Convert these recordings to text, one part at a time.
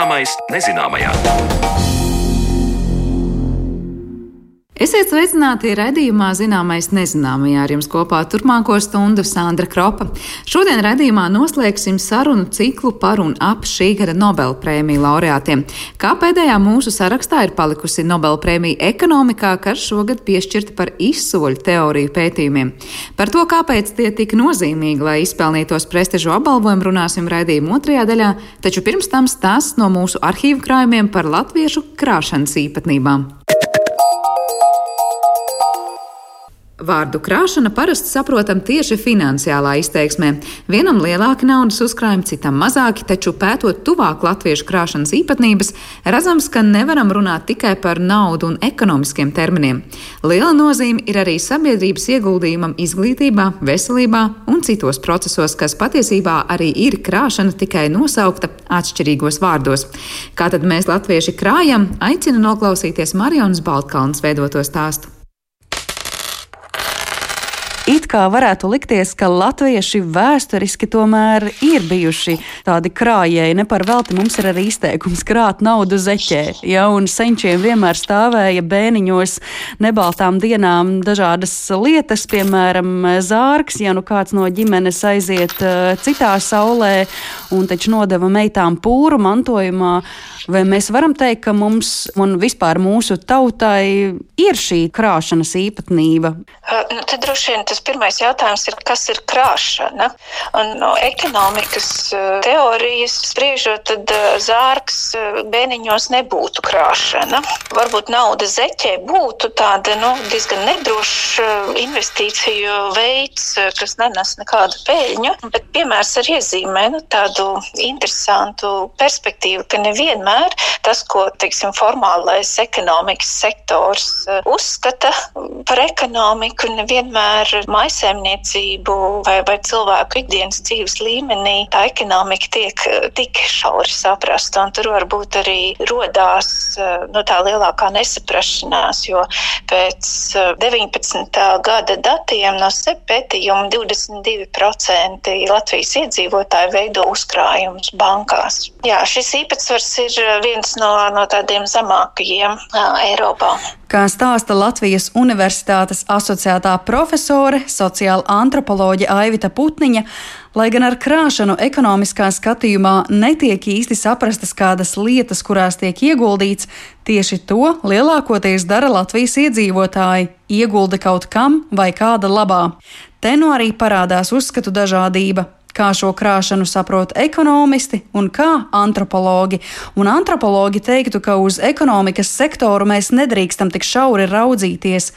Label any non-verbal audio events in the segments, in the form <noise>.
Zināmais nezināmajā. Esiet sveicināti raidījumā Zināmais nezināmajā ar jums kopā turpmāko stundu Sandra Kropa. Šodien raidījumā noslēgsim sarunu ciklu par un ap šī gada Nobel prēmiju laureātiem. Kā pēdējā mūsu sarakstā ir palikusi Nobel prēmija ekonomikā, kas šogad piešķirta par izsoļu teoriju pētījumiem. Par to, kāpēc tie tik nozīmīgi, lai izpelnītos prestižu apbalvojumu, runāsim raidījuma otrajā daļā, taču pirms tam stāsts no mūsu arhīvu krājumiem par latviešu krāšanas īpatnībām. Vārdu krāšana parasti saprotam tieši finansiālā izteiksmē. Vienam lielāki naudas uzkrājumi, citam mazāki, taču pētot tuvāk latviešu krāšanas īpatnības, redzams, ka nevaram runāt tikai par naudu un ekonomiskiem terminiem. Liela nozīme ir arī sabiedrības ieguldījumam izglītībā, veselībā un citos procesos, kas patiesībā arī ir krāšana tikai nosaukta atšķirīgos vārdos. Kā tad mēs latvieši krājam, aicinu noklausīties Marijas Baltkalnas veidoto stāstu. It kā varētu likties, ka latvieši vēsturiski tomēr ir bijuši tādi krājēji. Ne par velti mums ir arī izteikums krāt naudu zeķē. Ja, un senčiem vienmēr stāvēja bēniņos nebaltām dienām dažādas lietas, piemēram, zārks, ja nu kāds no ģimenes aiziet uh, citā saulē un taču nodeva meitām pūru mantojumā. Vai mēs varam teikt, ka mums un vispār mūsu tautai ir šī krāšanas īpatnība? Uh, nu, tad droši vien tas tas pirmais jautājums ir, kas ir krāšana. Un no ekonomikas eh, teorijas spriežot, tad eh, zārks eh, bēniņos nebūtu krāšana. Varbūt nauda zeķē būtu tāda nu, diezgan nedroša investīciju veids, kas nenes nekādu peļņu, bet piemērs ar iezīmē nu, tādu interesantu perspektīvu, ka nevienmēr tas, ko, teiksim, formālais ekonomikas sektors uzskata par ekonomiku, nevienmēr maisaimniecību vai, vai cilvēku ikdienas dzīves līmenī tā ekonomika tiek tik šauri saprasta. Tur varbūt arī rodās nu, tā lielākā nesaprašanās, jo pēc 19. gada datiem no SEP pētījuma 22% Latvijas iedzīvotāji veido uzkrājumus bankās. Jā, šis īpatsvars ir viens no, no tādiem zemākajiem Eiropā. Kā stāsta Latvijas Universitātes asociētā profesore, sociāla antropoloģe Aivita Putniņa, lai gan ar krāšanu ekonomiskā skatījumā netiek īsti saprastas kādas lietas, kurās tiek ieguldīts, tieši to lielākoties dara Latvijas iedzīvotāji - iegulda kaut kam vai kāda labā. Te nu arī parādās uzskatu dažādība kā šo krāšanu saprot ekonomisti un kā antropologi. Un antropologi teiktu, ka uz ekonomikas sektoru mēs nedrīkstam tik šauri raudzīties.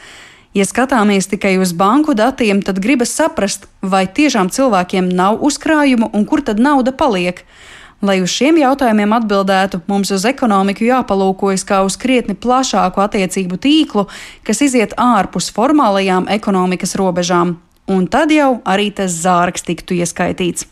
Ja skatāmies tikai uz banku datiem, tad gribas saprast, vai tiešām cilvēkiem nav uzkrājumu un kur tad nauda paliek. Lai uz šiem jautājumiem atbildētu, mums uz ekonomiku jāpalūkojas kā uz krietni plašāku attiecību tīklu, kas iziet ārpus formālajām ekonomikas robežām un tad jau arī tas zārks tiktu ieskaitīts.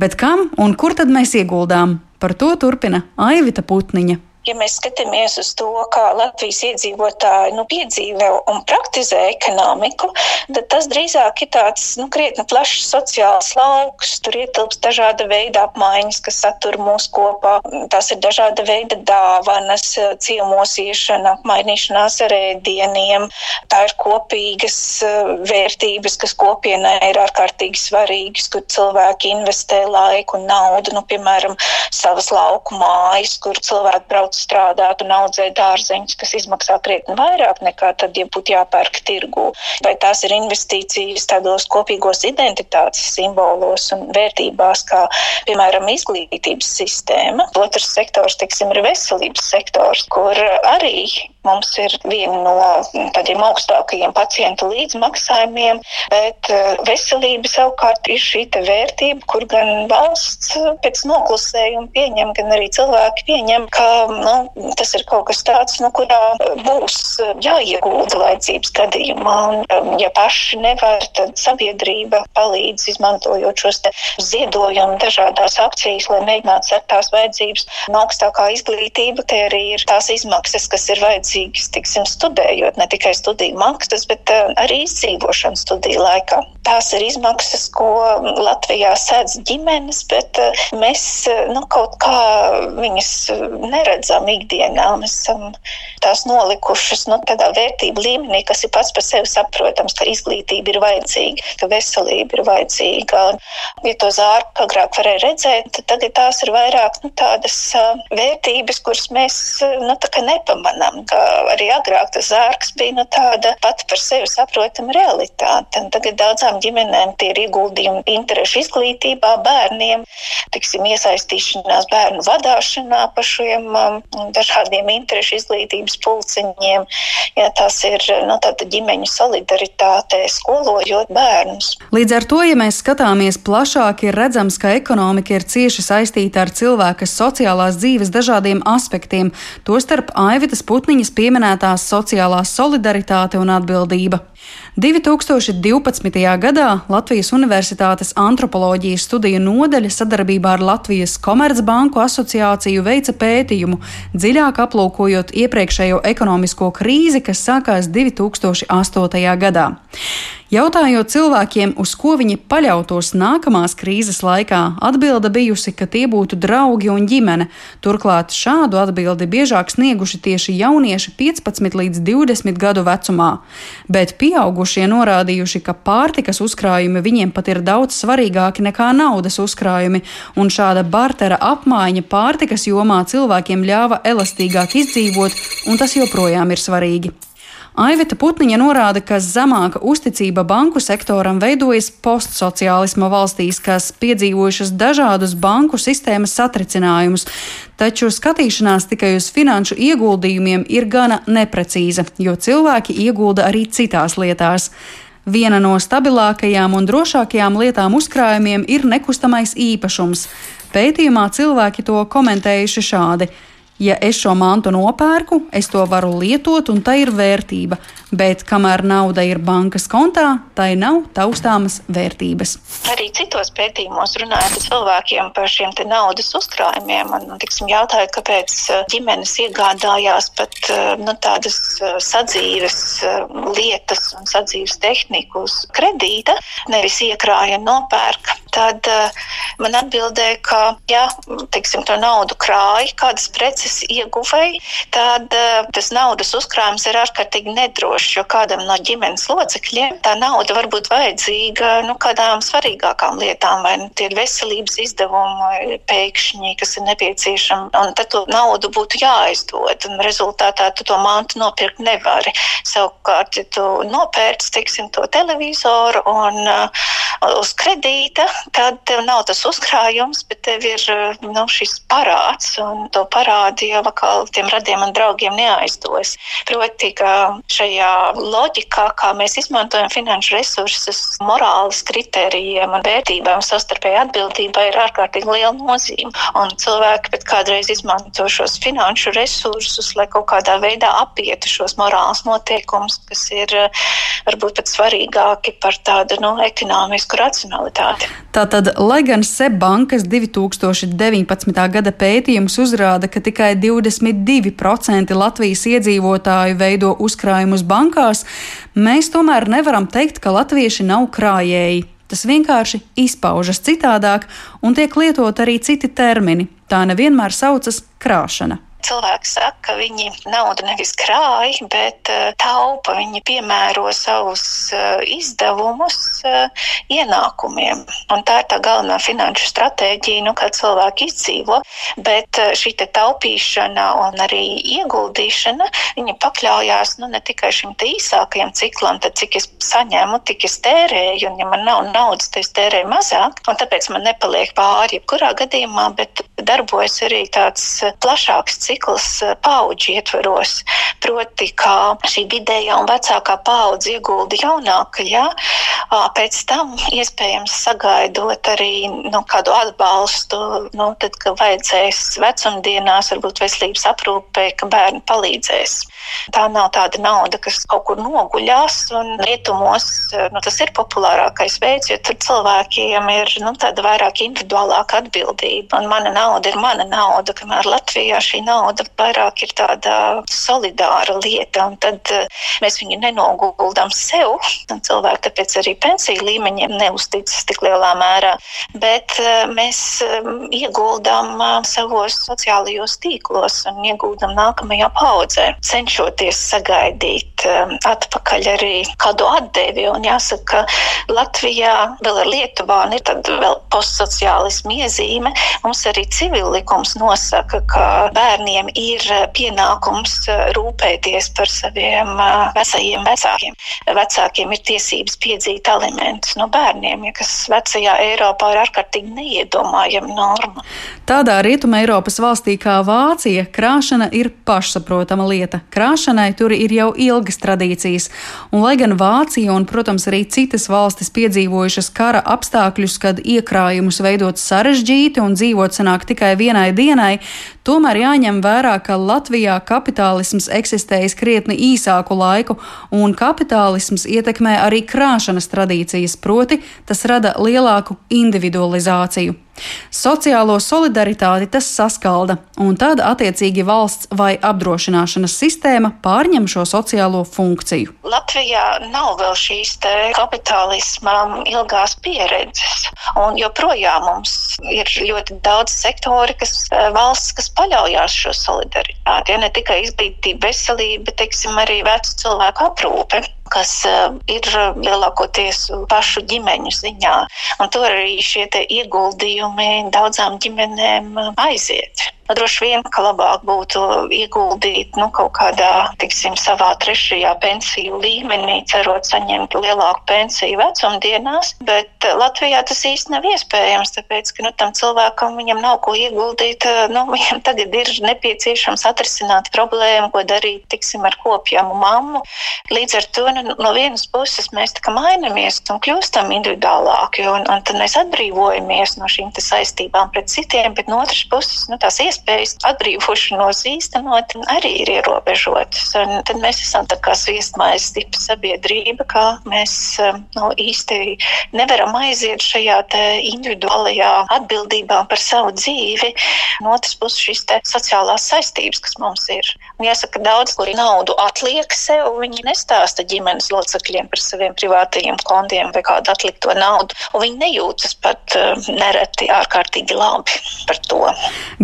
Bet kam un kur tad mēs ieguldām? Par to turpina Aivita Putniņa. Ja mēs skatāmies uz to, kā Latvijas iedzīvotāji nu, piedzīvo un praktizē ekonomiku, tad tas drīzāk ir tāds nu, krietni plašs sociāls lauks. Tur ietilpst dažāda veida apmaiņas, kas satur mūs kopā. Tas ir dažāda veida dāvanas, ciemos iešana, apmainīšanās ar ēdieniem. Tā ir kopīgas eh, vērtības, kas kopienai ir ārkārtīgi svarīgas, kur cilvēki investē laiku un naudu, nu, piemēram, savas lauku mājas, kur cilvēki brauc brauc strādāt un audzēt dārzeņus, kas izmaksā krietni vairāk nekā tad, ja būtu jāpērk tirgu. Vai tās ir investīcijas tādos kopīgos identitātes simbolos un vērtībās, kā piemēram izglītības sistēma. Otrs sektors, teiksim, ir veselības sektors, kur arī mums ir viena no tādiem augstākajiem pacientu līdzmaksājumiem, bet eh, veselība savukārt ir šī vērtība, kur gan valsts pēc noklusējuma pieņem, gan arī cilvēki pieņem, ka nu, tas ir kaut kas tāds, nu, kurā būs jāiegulda vajadzības gadījumā. Un, um, ja paši nevar, tad sabiedrība palīdz izmantojot šos ziedojumu dažādās akcijas, lai mēģinātu sekt tās vajadzības. Un augstākā izglītība, te arī ir tās izmaksas, kas ir vajadzīgas vajadzīgas, tiksim, studējot, ne tikai studiju maksas, bet uh, arī izdzīvošanu studiju laikā. Tās ir izmaksas, ko Latvijā sēdz ģimenes, bet uh, mēs nu, kaut kā viņas neredzam ikdienā. Mēs esam tās nolikušas nu, tādā vērtību līmenī, kas ir pats par sevi saprotams, ka izglītība ir vajadzīga, ka veselība ir vajadzīga. Ja to zārku agrāk varēja redzēt, tad tagad tās ir vairāk nu, tādas vērtības, kuras mēs nu, nepamanām. Arī agrāk tas zārks bija nu, tāda pati par sevi saprotama realitāte. Un tagad daudzām ģimenēm tie ir ieguldījumi interešu izglītībā, bērniem, tiksim, iesaistīšanās bērnu vadāšanā pa šiem um, dažādiem interešu izglītības pulciņiem. Ja, tas ir nu, ģimeņu solidaritāte, skolojot bērnus. Līdz ar to, ja mēs skatāmies plašāk, ir redzams, ka ekonomika ir cieši saistīta ar cilvēka sociālās dzīves dažādiem aspektiem, tostarp Aivitas Putniņas pieminētās sociālā solidaritāte un atbildība. 2012. gadā Latvijas Universitātes antropoloģijas studiju nodeļa sadarbībā ar Latvijas Komercbanku asociāciju veica pētījumu, dziļāk aplūkojot iepriekšējo ekonomisko krīzi, kas sākās 2008. gadā. Jautājot cilvēkiem, uz ko viņi paļautos nākamās krīzes laikā, atbilde bijusi, ka tie būtu draugi un ģimene. Turklāt šādu atbildi biežāk snieguši tieši jaunieši 15 līdz 20 gadu vecumā, bet pieaugušie norādījuši, ka pārtikas uzkrājumi viņiem pat ir daudz svarīgāki nekā naudas uzkrājumi, un šāda bartera apmaiņa pārtikas jomā cilvēkiem ļāva elastīgāk izdzīvot, un tas joprojām ir svarīgi. Aivita Putniņa norāda, ka zemāka uzticība banku sektoram veidojas postsociālisma valstīs, kas piedzīvojušas dažādus banku sistēmas satricinājumus, taču skatīšanās tikai uz finanšu ieguldījumiem ir gana neprecīza, jo cilvēki iegulda arī citās lietās. Viena no stabilākajām un drošākajām lietām uzkrājumiem ir nekustamais īpašums. Pētījumā cilvēki to komentējuši šādi ja es šo mantu nopērku, es to varu lietot, un tā ir vērtība. Bet kamēr nauda ir bankas kontā, tai nav taustāmas vērtības. Arī citos pētījumos runājot ar cilvēkiem par šiem naudas uzkrājumiem, man tiksim, jautāja, kāpēc uh, ģimenes iegādājās pat uh, nu, tādas uh, sadzīves lietas un sadzīves tehniku uz kredīta, nevis iekrāja un nopērka. Tad man atbildēja, ka, ja tiksim, to naudu krāja kādas preces, preces ieguvēji, tad uh, tas naudas uzkrājums ir ārkārtīgi nedrošs, jo kādam no ģimenes locekļiem tā nauda var būt vajadzīga nu, kādām svarīgākām lietām, vai nu, tie ir veselības izdevumi pēkšņi, kas ir nepieciešami, un tad to naudu būtu jāaizdod, un rezultātā tu to mantu nopirkt nevari. Savukārt, ja tu nopērci, teiksim, to televizoru un uh, uz kredīta, tad tev nav tas uzkrājums, bet tev ir nu, šis parāds, un to parādu jau atkal tiem radiem un draugiem neaizdos. Proti, ka šajā loģikā, kā mēs izmantojam finanšu resursus, morāles kritērijiem un vērtībām, savstarpēji atbildībai ir ārkārtīgi liela nozīme. Un cilvēki pat kādreiz izmanto šos finanšu resursus, lai kaut kādā veidā apietu šos morāles noteikumus, kas ir varbūt pat svarīgāki par tādu nu, ekonomisku racionalitāti. Tātad, lai gan SEB bankas 2019. gada pētījums uzrāda, ka tikai 22% Latvijas iedzīvotāju veido uzkrājumus bankās, mēs tomēr nevaram teikt, ka latvieši nav krājēji. Tas vienkārši izpaužas citādāk un tiek lietot arī citi termini. Tā nevienmēr saucas krāšana. Cilvēki saka, ka viņi naudu nevis krāj, bet uh, taupa. Viņi piemēro savus uh, izdevumus uh, ienākumiem. Un tā ir tā galvenā finanšu stratēģija, nu, kā cilvēki izdzīvo. Bet šī taupīšana un arī ieguldīšana, viņi pakļaujās nu, ne tikai šim īsākajam ciklam, tad cik es saņemu, tik es tērēju. Un, ja man nav naudas, tad es tērēju mazāk, un tāpēc man nepaliek pāri jebkurā gadījumā, bet darbojas arī tāds plašāks cikls eh, paudžu ietveros. Proti, kā šī vidējā un vecākā paudze iegulda jaunākajā, pēc tam iespējams sagaidot arī nu, kādu atbalstu, nu, tad, kad vajadzēs vecumdienās, varbūt veselības aprūpē, ka bērni palīdzēs. Tā nav tāda nauda, kas kaut kur noguļās, un rietumos nu, tas ir populārākais veids, jo tur cilvēkiem ir nu, tāda vairāk individuālāka atbildība. Un mana nauda ir mana nauda, kamēr Latvijā šī nauda nauda vairāk ir tāda solidāra lieta, un tad mēs viņu nenoguldam sev, un cilvēki tāpēc arī pensiju līmeņiem neusticas tik lielā mērā, bet mēs ieguldam savos sociālajos tīklos un ieguldam nākamajā paudzē, cenšoties sagaidīt atpakaļ arī kādu atdevi, un jāsaka, ka Latvijā vēl ar Lietuvānu ir tad vēl postsociālismu iezīme. Mums arī civillikums nosaka, ka bērniem ir pienākums rūpēties par saviem vecajiem vecākiem. Vecākiem ir tiesības piedzīt alimentus no bērniem, ja kas vecajā Eiropā ir ārkārtīgi neiedomājama norma. Tādā rietuma Eiropas valstī kā Vācija krāšana ir pašsaprotama lieta. Krāšanai tur ir jau ilgas tradīcijas, un lai gan Vācija un, protams, arī citas valstis piedzīvojušas kara apstākļus, kad iekrājumus veidot sarežģīti un dzīvot sanāk tikai vienai dienai, tomēr jāņem vērā, ka Latvijā kapitālisms eksistējis krietni īsāku laiku, un kapitālisms ietekmē arī krāšanas tradīcijas, proti tas rada lielāku individualizāciju. Sociālo solidaritāti tas saskalda, un tad attiecīgi valsts vai apdrošināšanas sistēma pārņem šo sociālo funkciju. Latvijā nav vēl šīs kapitālisma ilgās pieredzes, un joprojām mums ir ļoti daudz sektori, kas valsts, kas paļaujās šo solidaritāti. Ja ne tikai izglītība, veselība, bet teiksim, arī vecu cilvēku aprūpe kas uh, ir lielākoties pašu ģimeņu ziņā. Un tur arī šie ieguldījumi daudzām ģimenēm aiziet. Droši vien, ka labāk būtu ieguldīt nu, kaut kādā, tiksim, savā trešajā pensiju līmenī, cerot saņemt lielāku pensiju vecumdienās, bet eh, Latvijā tas īsti nav iespējams, tāpēc, ka nu, tam cilvēkam viņam nav ko ieguldīt, eh, nu, <laughs> viņam tagad ir nepieciešams atrisināt problēmu, ko darīt, tiksim, ar kopjamu mammu. Līdz ar to nu, no vienas puses mēs tā kā mainamies un kļūstam individuālāki, un, un tad mēs atbrīvojamies no šīm saistībām pret citiem, bet no otras puses, nu, tās iespējas iespējas atbrīvošanos īstenot arī ir ierobežotas. Un tad mēs esam tā kā sviestmājas tipa sabiedrība, kā mēs nu, īsti nevaram aiziet šajā individuālajā atbildībā par savu dzīvi. No otras puses šīs sociālās saistības, kas mums ir. Un jāsaka, daudz, kuri naudu atliek sev, viņi nestāsta ģimenes locekļiem par saviem privātajiem kontiem vai kādu atlikto naudu. Un viņi nejūtas pat nereti ārkārtīgi labi par to.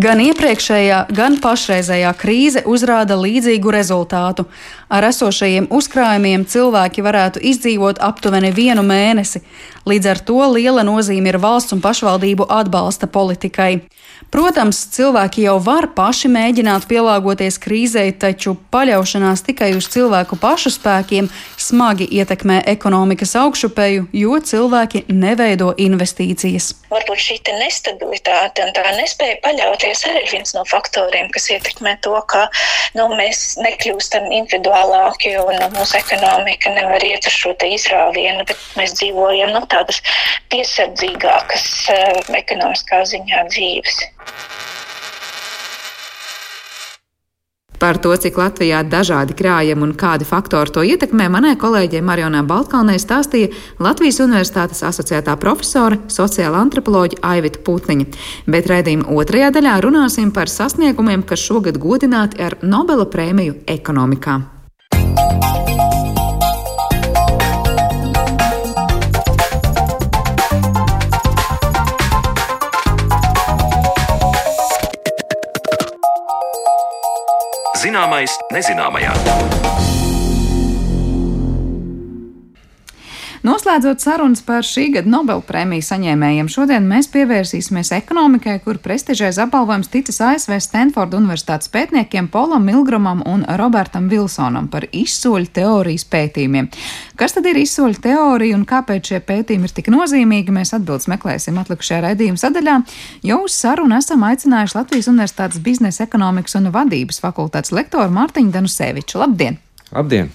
Gan iepriekš iepriekšējā, gan pašreizējā krīze uzrāda līdzīgu rezultātu. Ar esošajiem uzkrājumiem cilvēki varētu izdzīvot aptuveni vienu mēnesi. Līdz ar to liela nozīme ir valsts un pašvaldību atbalsta politikai. Protams, cilvēki jau var paši mēģināt pielāgoties krīzei, taču paļaušanās tikai uz cilvēku pašu spēkiem smagi ietekmē ekonomikas augšupeju, jo cilvēki neveido investīcijas. Varbūt šī nestabilitāte un tā nespēja paļauties arī ir viens no faktoriem, kas ietekmē to, ka nu, mēs nekļūstam individuālāki un mūsu ekonomika nevar iet uz šo izrāvienu, bet mēs dzīvojam nu, tādas piesardzīgākas uh, ekonomiskā ziņā dzīves. Par to, cik Latvijā dažādi krājumi un kādi faktori to ietekmē, manai kolēģei Marionā Baltkalnē stāstīja Latvijas Universitātes asociētā profesore, sociāla antropoloģa Aivita Putniņa. Bet raidījuma otrajā daļā runāsim par sasniegumiem, kas šogad godināti ar Nobela prēmiju ekonomikā. Zināmais nezināmajā. Noslēdzot sarunas par šī gada Nobelpremiju saņēmējiem, šodien mēs pievērsīsimies ekonomikai, kur prestižais apbalvojums ticis ASV Stanforda Universitātes pētniekiem Polam Milgramam un Robertam Vilsonam par izsoļu teorijas pētījumiem. Kas tad ir izsoļu teorija un kāpēc šie pētījumi ir tik nozīmīgi? Mēs atbildes meklēsim atlikušajā raidījuma sadaļā. Jau uz sarunu esam aicinājuši Latvijas Universitātes biznesa ekonomikas un vadības fakultātes lektoru Mārtiņu Danuseviču. Labdien! Labdien!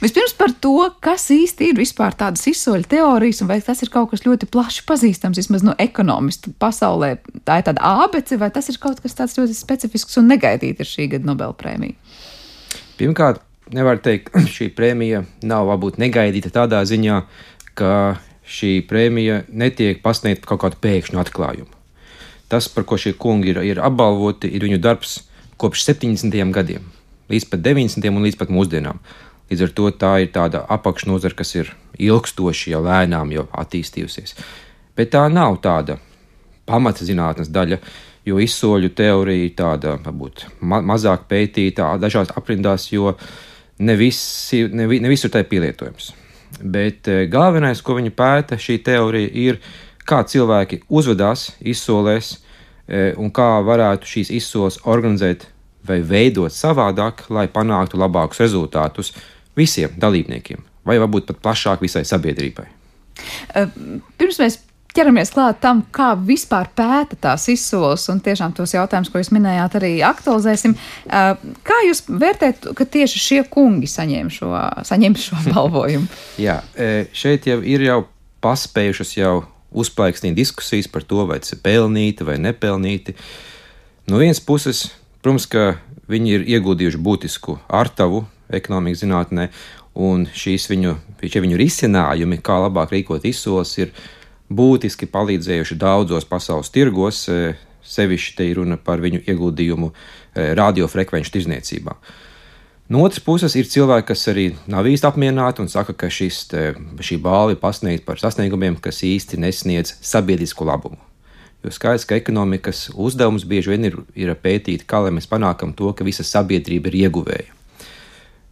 Vispirms par to, kas īsti ir vispār tādas izsoļu teorijas, un vai tas ir kaut kas ļoti plaši pazīstams vismaz no ekonomistu pasaulē. Tā ir tāda ābece, vai tas ir kaut kas tāds ļoti specifisks un negaidīts ar šī gada Nobelprēmiju? Pirmkārt, nevar teikt, <clears throat> šī prēmija nav varbūt negaidīta tādā ziņā, ka šī prēmija netiek pasniegta kaut kādu pēkšņu atklājumu. Tas, par ko šie kungi ir, ir apbalvoti, ir viņu darbs kopš 70. gadiem, līdz pat 90. un līdz pat mūsdienām. Līdz ar to tā ir tāda apakšnodara, kas ir ilgstoši jau lēnām jau attīstījusies. Bet tā nav tāda pamata zinātnes daļa, jo izsoļu teorija tāda varbūt ma mazāk pētīta dažās aprindās, jo ne, visi, ne, ne visur tā ir pielietojams. Bet eh, galvenais, ko viņi pēta, šī teorija ir, kā cilvēki uzvedās izsolēs eh, un kā varētu šīs izsoles organizēt vai veidot savādāk, lai panāktu labākus rezultātus visiem dalībniekiem, vai varbūt pat plašāk visai sabiedrībai. Eh, pirms mēs ķeramies klāt tam, kā vispār pēta tās izsoles, un tiešām tos jautājumus, ko jūs minējāt, arī aktualizēsim. Kā jūs vērtējat, ka tieši šie kungi saņem šo, saņem šo <laughs> balvojumu? Jā, šeit jau ir jau paspējušas jau uzplaiksnīt diskusijas par to, vai tas ir pelnīti vai nepelnīti. No vienas puses, protams, ka viņi ir ieguldījuši būtisku artavu ekonomikas zinātnē, un šīs viņu, šie viņu risinājumi, kā labāk rīkot izsoles, ir būtiski palīdzējuši daudzos pasaules tirgos, e, sevišķi te ir runa par viņu ieguldījumu e, radiofrekvenču tirzniecībā. No otras puses, ir cilvēki, kas arī nav īsti apmierināti un saka, ka šis, te, šī balva ir pasniegta par sasniegumiem, kas īsti nesniedz sabiedrisku labumu. Jo skaidrs, ka ekonomikas uzdevums bieži vien ir, ir pētīt, kā lai mēs panākam to, ka visa sabiedrība ir ieguvēja.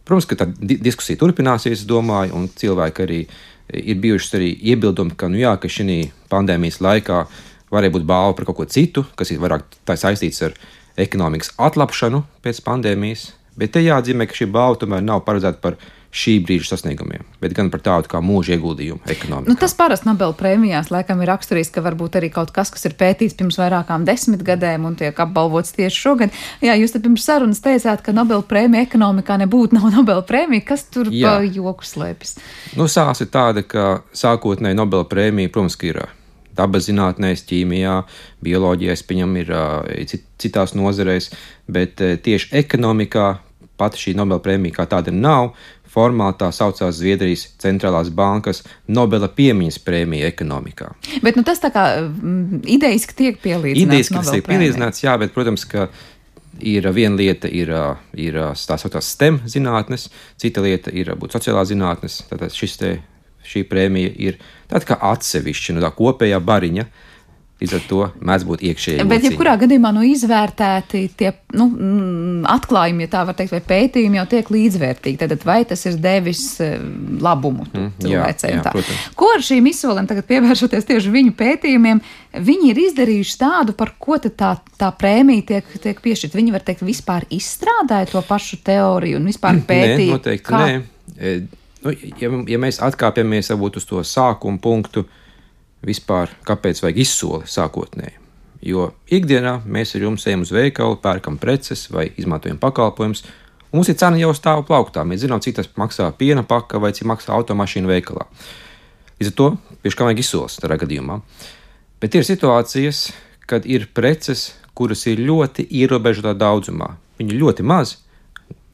Protams, ka tā diskusija turpināsies, es domāju, un cilvēki arī ir bijušas arī iebildumi, ka, nu jā, ka šī pandēmijas laikā varēja būt balva par kaut ko citu, kas ir vairāk saistīts ar ekonomikas atlapšanu pēc pandēmijas. Bet te jāatzīmē, ka šī balva tomēr nav paredzēta par šī brīža sasniegumiem, bet gan par tādu kā mūža ieguldījumu ekonomikā. Nu, tas parasti Nobel prēmijās laikam ir raksturīgs, ka varbūt arī kaut kas, kas ir pētīts pirms vairākām desmit gadiem un tiek apbalvots tieši šogad. Jā, jūs te pirms sarunas teicāt, ka Nobel prēmija ekonomikā nebūtu nav <laughs> Nobel prēmija. Kas tur Jā. pa joku slēpjas? Nu, sās ir tāda, ka sākotnēji Nobel prēmija, protams, ir dabas zinātnēs, ķīmijā, bioloģijā, piņem ir citās nozarēs, bet tieši ekonomikā pati šī Nobel prēmija kā tāda nav formāli tā saucās Zviedrijas centrālās bankas Nobela piemiņas prēmija ekonomikā. Bet nu, tas tā kā mm, idejas, ka tiek pielīdzināts. Idejas, ka tas tiek pielīdzināts, jā, bet, protams, ka ir viena lieta, ir, ir tā saucamās STEM zinātnes, cita lieta ir būt sociālā zinātnes. Tātad šis te, šī prēmija ir tāda kā atsevišķa no tā kopējā bariņa. Līdz ar to mēdz būt iekšēji. Bet, ja kurā gadījumā nu, izvērtēti tie nu, atklājumi, ja tā var teikt, vai pētījumi jau tiek līdzvērtīgi, tad vai tas ir devis eh, labumu mm, cilvēcēm? Ko ar šīm izsolēm, tagad pievēršoties tieši viņu pētījumiem, viņi ir izdarījuši tādu, par ko tā, tā prēmija tiek, tiek piešķirta? Viņi var teikt, vispār izstrādāja to pašu teoriju un vispār pētīja? Nē, noteikti kā... nē. E, nu, ja, ja mēs atkāpjamies varbūt uz to sākumu punktu, vispār, kāpēc vajag izsoli sākotnēji. Jo ikdienā mēs ar jums ejam uz veikalu, pērkam preces vai izmantojam pakalpojumus, un mums ir cena jau stāv plauktā. Mēs zinām, cik tas maksā piena paka vai cik maksā automašīna veikalā. Līdz ar to pieši kā vajag izsoles tādā gadījumā. Bet ir situācijas, kad ir preces, kuras ir ļoti ierobežotā daudzumā. Viņi ir ļoti mazi,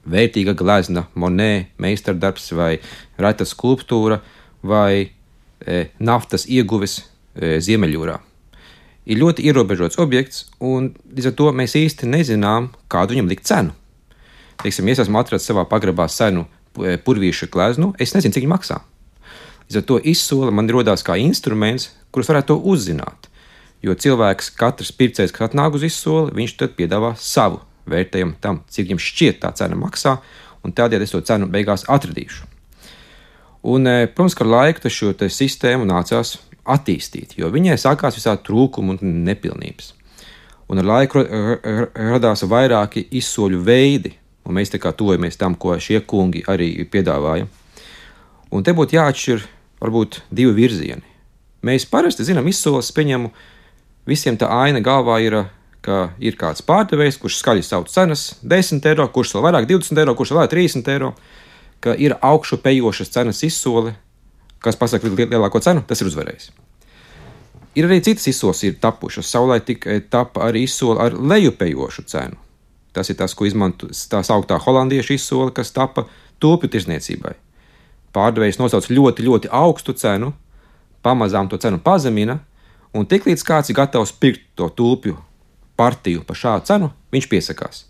vērtīga glezna, monēta, meistardarbs vai reta skulptūra vai naftas ieguves e, Ziemeļjūrā. Ir ļoti ierobežots objekts, un līdz ar to mēs īsti nezinām, kādu viņam likt cenu. Teiksim, ja es esmu atradzis savā pagrabā senu e, purvīša gleznu, es nezinu, cik viņa maksā. Līdz ar to izsole man radās kā instruments, kurus varētu uzzināt. Jo cilvēks, katrs pircējs, kas atnāk uz izsoli, viņš tad piedāvā savu vērtējumu tam, cik viņam šķiet tā cena maksā, un tādēļ es to cenu beigās atradīšu. Un, e, protams, ar laiku šo sistēmu nācās attīstīt, jo viņai sākās visādi trūkumi un nepilnības. Un ar laiku radās vairāki izsoļu veidi, un mēs tā kā tojamies tam, ko šie kungi arī piedāvāja. Un te būtu jāatšķir varbūt divi virzieni. Mēs parasti zinām, izsoles pieņemu, visiem tā aina galvā ir, ka ir kāds pārdevējs, kurš skaļi sauc cenas 10 eiro, kurš vēl vairāk 20 eiro, kurš vēl vairāk 30 eiro ka ir augšupejošas cenas izsole, kas pasaka lielāko cenu, tas ir uzvarējis. Ir arī citas izsoles, ir tapušas. Savulaik tika tapa arī izsole ar lejupejošu cenu. Tas ir tas, ko izmanto tā sauktā holandiešu izsole, kas tapa topju tirzniecībai. Pārdevējs nosauc ļoti, ļoti augstu cenu, pamazām to cenu pazemina, un tiklīdz kāds ir gatavs pirkt to tulpju partiju par šādu cenu, viņš piesakās.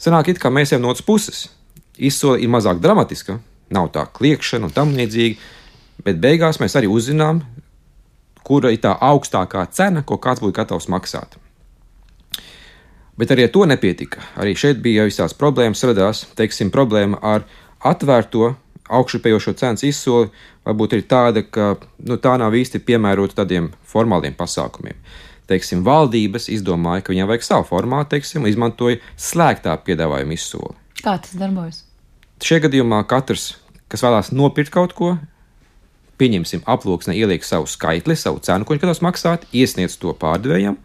Sanāk, it kā mēs ejam no otras puses. Izsole ir mazāk dramatiska, nav tā kliēkšana un tam līdzīgi, bet beigās mēs arī uzzinām, kura ir tā augstākā cena, ko kāds būtu gatavs maksāt. Bet arī ar to nepietika. Arī šeit bija visās problēmas, radās teiksim, problēma ar atvērto augšupējošo cenas izsoli, varbūt ir tāda, ka nu, tā nav īsti piemērota tādiem formāliem pasākumiem teiksim, valdības izdomāja, ka viņiem vajag savu formātu, teiksim, izmantoja slēgtā piedāvājuma izsoli. Kā tas darbojas? Šajā gadījumā katrs, kas vēlās nopirkt kaut ko, pieņemsim, aploksnē ieliek savu skaitli, savu cenu, ko viņš gatavs maksāt, iesniedz to pārdevējam.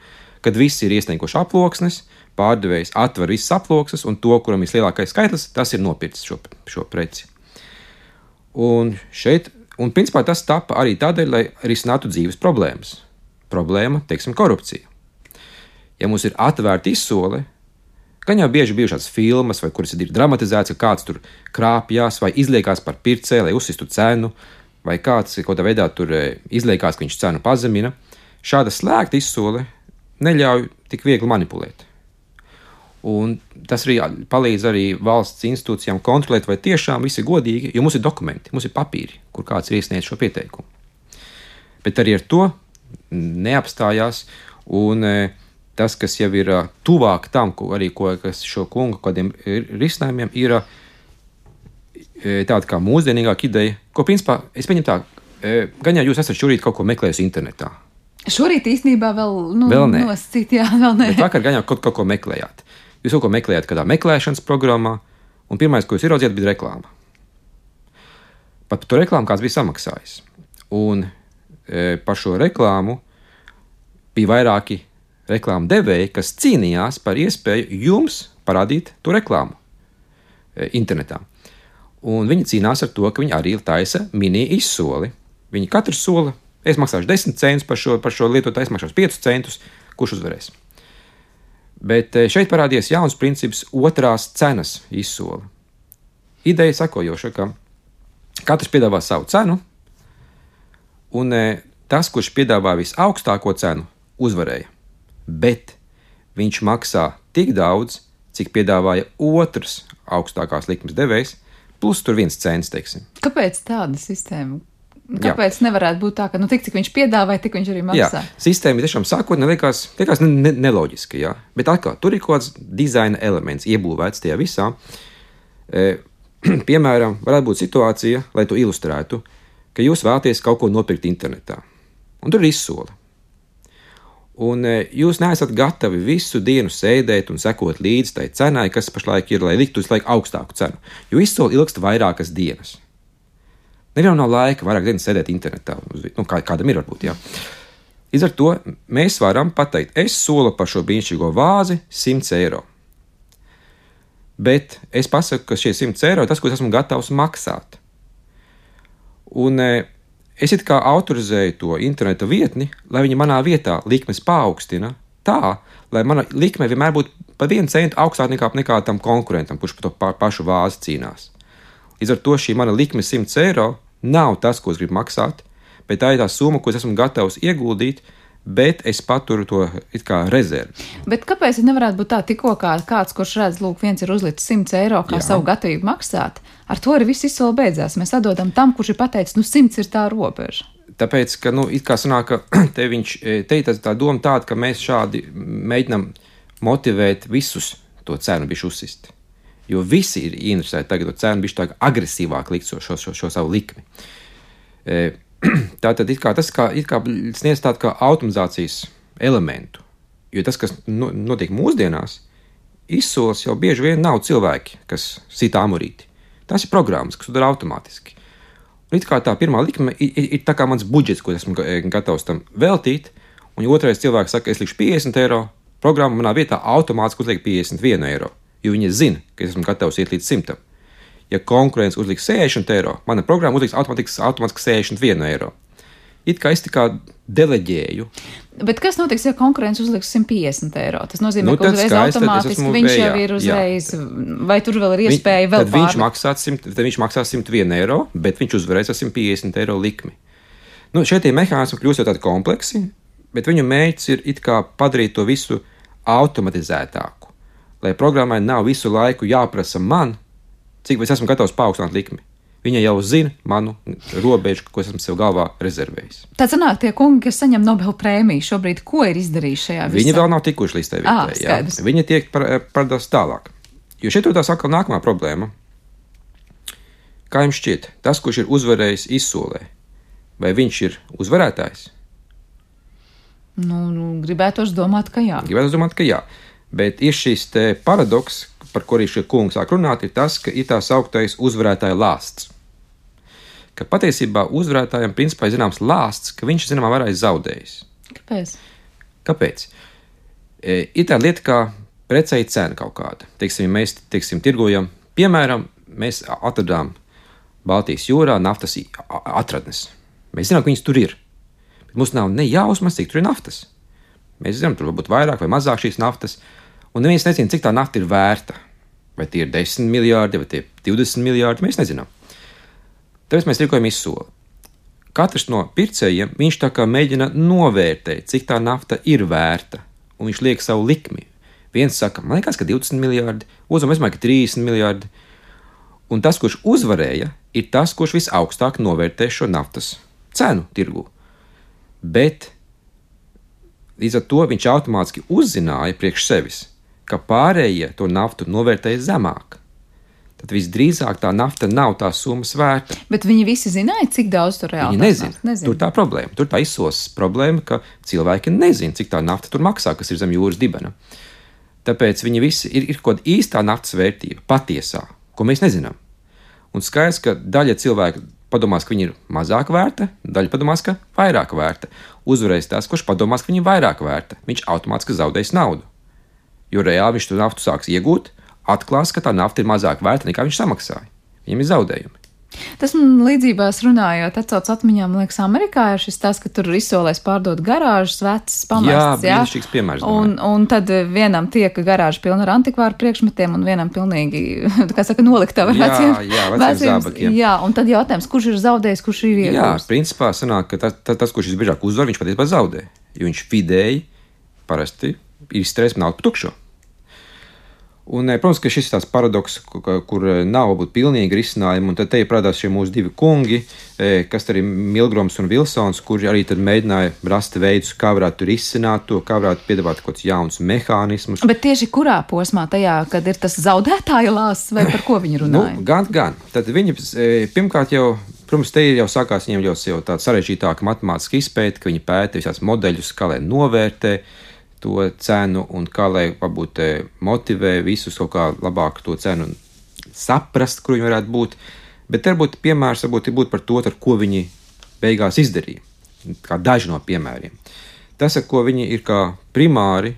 Kad visi ir iesnieguši aploksnes, pārdevējs atver visas aploksnes, un to, kuram ir lielākais skaitlis, tas ir nopircis šo, šo preci. Un šeit, un principā tas tapa arī tādēļ, lai risinātu dzīves problēmas problēma, teiksim, korupcija. Ja mums ir atvērta izsole, gan jau bieži bijušās filmas, vai kuras ir dramatizēts, ka kāds tur krāpjas vai izliekās par pircēju, lai uzsistu cenu, vai kāds kaut kādā veidā tur e, izliekās, ka viņš cenu pazemina, šāda slēgta izsole neļauj tik viegli manipulēt. Un tas arī palīdz arī valsts institūcijām kontrolēt, vai tiešām viss ir godīgi, jo mums ir dokumenti, mums ir papīri, kur kāds ir iesniedzis šo pieteikumu. Bet arī ar to neapstājās. Un, e, tas, kas jau ir tuvāk tam, ko arī ko, šo kungu kādiem risinājumiem, ir tāda kā mūsdienīgāka ideja, ko principā es pieņemu tā, gan jau jūs esat šorīt kaut ko meklējusi internetā. Šorīt īstenībā vēl, nu, vēl nē. Noscīt, jā, vēl nē. Bet vakar gan jau kaut, kaut ko meklējāt. Jūs kaut ko meklējāt kādā meklēšanas programmā, un pirmais, ko jūs ieraudzījāt, bija reklāma. Pat par to reklāmu kāds bija samaksājis. Un E, par šo reklāmu bija vairāki reklāmu devēji, kas cīnījās par iespēju jums parādīt to reklāmu e, internetā. Un viņi cīnās ar to, ka viņi arī taisa mini izsoli. Viņi katru soli, es maksāšu 10 centus par šo, par šo lietotāju, es maksāšu 5 centus, kurš uzvarēs. Bet e, šeit parādījās jauns princips, otrās cenas izsole. Ideja sakojoša, ka katrs piedāvā savu cenu, un e, tas, kurš piedāvā visaugstāko cenu, uzvarēja. Bet viņš maksā tik daudz, cik piedāvāja otrs augstākās likmes devējs, plus tur viens cents, teiksim. Kāpēc tāda sistēma? Kāpēc Jā. nevarētu būt tā, ka nu, tik cik viņš piedāvāja, tik viņš arī maksā? Jā, sistēma tiešām sākotnēji liekas, liekas ne, ne, neloģiska, jā. bet atkal tur ir kaut kāds dizaina elements iebūvēts tajā visā. E, <clears throat> piemēram, varētu būt situācija, lai to ilustrētu, ka jūs vēlaties kaut ko nopirkt internetā, un tur ir izsole. Un e, jūs neesat gatavi visu dienu sēdēt un sekot līdzi tai cenai, kas pašlaik ir, lai liktu uz laiku augstāku cenu, jo izsole ilgst vairākas dienas. Nevienam nav laika vairāk dienas sēdēt internetā, nu, kā, kādam ir varbūt. Jā. Līdz ar to mēs varam pateikt, es solu par šo brīnišķīgo vāzi 100 eiro. Bet es pasaku, ka šie 100 eiro ir tas, ko es esmu gatavs maksāt. Un e, es it kā autorizēju to interneta vietni, lai viņa manā vietā likmes paaugstina tā, lai mana likme vienmēr būtu par vienu centu augstāka nekā, nekā tam konkurentam, kurš par to pa, pašu vāzi cīnās. Līdz ar to šī mana likme 100 eiro nav tas, ko es gribu maksāt, bet tā ir tā summa, ko es esmu gatavs ieguldīt, bet es paturu to kā rezervi. Bet kāpēc nevarētu būt tā, tikko kā kāds, kurš redz, lūk, viens ir uzlicis 100 eiro kā Jā. savu gatavību maksāt, ar to arī viss izsoli beidzās. Mēs atdodam tam, kurš ir pateicis, nu, 100 ir tā robeža. Tāpēc, ka, nu, it kā sanāk, ka <clears throat> te viņš, te ir tā doma tāda, ka mēs šādi mēģinam motivēt visus to cenu bišķi uzsist. Jo visi ir interesēti tagad to cenu bišķi tā agresīvāk likt šo, šo, šo, šo savu likmi. E, <clears throat> tā tad kā, tas kā, kā sniedz tādu kā automatizācijas elementu. Jo tas, kas notiek mūsdienās, izsoles jau bieži vien nav cilvēki, kas sit amurīti. Tas ir programmas, kas to dara automātiski. Un it kā tā pirmā likme ir, ir, ir tā kā mans budžets, ko esmu gatavs tam veltīt, un otrais cilvēks saka, es likšu 50 eiro, programma manā vietā automātiski uzliek 51 eiro, jo viņi zina, ka es esmu gatavs iet līdz 100 ja konkurence uzliks 60 eiro, mana programma uzliks automātiski, automātiski 61 eiro. It kā es tā kā deleģēju. Bet kas notiks, ja konkurence uzliks 150 eiro? Tas nozīmē, nu, ka uzreiz skaist, automātiski viņš vējā. jau ir uzreiz, jā. vai tur vēl ir iespēja vēl pārlikt? Viņš maksās, 100, tad viņš maksās 101 eiro, bet viņš uzvarēs ar 150 eiro likmi. Nu, šeit tie mehānismi kļūst jau tādi kompleksi, bet viņu mērķis ir it kā padarīt to visu automatizētāku lai programmai nav visu laiku jāprasa man, cik es esmu gatavs paaugstināt likmi. Viņa jau zina manu robežu, ko esmu sev galvā rezervējis. Tad sanāk, tie kungi, kas saņem Nobel prēmiju, šobrīd ko ir izdarījuši šajā visā? Viņi vēl nav tikuši līdz tai vietai. Viņi tiek pārdās tālāk. Jo šeit tā saka nākamā problēma. Kā jums šķiet, tas, kurš ir uzvarējis izsolē, vai viņš ir uzvarētājs? Nu, nu, gribētu domāt, ka jā. Gribētu domāt, ka jā. Bet ir šis paradoks, par ko arī šie kungi sāk runāt, ir tas, ka ir tā sauktais uzvarētāja lāsts. Ka patiesībā uzvarētājam principā ir zināms lāsts, ka viņš zināmā mērā ir zaudējis. Kāpēc? Kāpēc? E, ir tā lieta, kā precei cena kaut kāda. Teiksim, mēs teiksim, tirgojam, piemēram, mēs atradām Baltijas jūrā naftas atradnes. Mēs zinām, ka viņas tur ir. Bet mums nav ne jausmas, cik tur ir naftas. Mēs zinām, tur varbūt vairāk vai mazāk šīs naftas, un neviens nezina, cik tā nafta ir vērta. Vai tie ir 10 miljardi, vai tie ir 20 miljardi, mēs nezinām. Tāpēc mēs rīkojam izsoli. Katrs no pircējiem viņš tā kā mēģina novērtēt, cik tā nafta ir vērta, un viņš liek savu likmi. Viens saka, man liekas, ka 20 miljardi, otrs domā, ka 30 miljardi. Un tas, kurš uzvarēja, ir tas, kurš visaugstāk novērtē šo naftas cenu tirgu. Bet līdz ar to viņš automātiski uzzināja priekš sevis, ka pārējie to naftu novērtēja zemāk. Tad visdrīzāk tā nafta nav tā summas vērta. Bet viņi visi zināja, cik daudz tur reāli tās nezina. nezina. Tur tā problēma. Tur tā izsosas problēma, ka cilvēki nezina, cik tā nafta tur maksā, kas ir zem jūras dibena. Tāpēc viņi visi ir, ir kaut kāda īstā naftas vērtība, patiesā, ko mēs nezinām. Un skaidrs, ka daļa cilvēku padomās, ka viņi ir mazāk vērta, daļa padomās, ka vairāk vērta. Uzvarēs tas, kurš padomās, ka viņi ir vairāk vērta. Viņš automātiski zaudēs naudu. Jo reāli viņš to naftu sāks iegūt, atklās, ka tā nafta ir mazāk vērta nekā viņš samaksāja. Viņam ir zaudējumi. Tas man līdzībās runājot, atcauc atmiņā, man liekas, Amerikā ir šis tas, ka tur izsolēs pārdot garāžas, vecas Jā, pamestas. brīnišķīgs piemērs. Un, un tad vienam tiek garāža pilna ar antikvāru priekšmetiem, un vienam pilnīgi, <laughs> kā saka, noliktava ar Jā, veciem, jā, veciem zābakiem. Jā, un tad jautājums, kurš ir zaudējis, kurš ir Jā, iegūst? principā sanāk, ka tas, tas, tas kurš visbiežāk uzvar, viņš patiesībā zaudē. Jo viņš vidēji parasti ir izstrādājis naudu par tukšo. Un, eh, protams, ka šis ir tāds paradoks, kur eh, nav varbūt pilnīgi risinājumi. Un tad te parādās šie mūsu divi kungi, eh, kas arī Milgrams un Vilsons, kuri arī tad mēģināja rast veidus, kā varētu tur izsināt to, kā varētu piedāvāt kaut kādus jaunus mehānismus. Bet tieši kurā posmā tajā, kad ir tas zaudētāja lāsts, vai par ko viņi Nu, runāja? gan, gan. Tad viņi pirmkārt jau, protams, te jau sākās viņiem jau, jau tāda sarežģītāka matemātiska izpēta, ka viņi pēta visās modeļus, kā lai novērtē to cenu un kā lai varbūt e, motivē visus kaut kā labāk to cenu saprast, kur viņi varētu būt. Bet varbūt piemērs varbūt ir būt par to, ar ko viņi beigās izdarīja. Kā daži no piemēriem. Tas, ar ko viņi ir kā primāri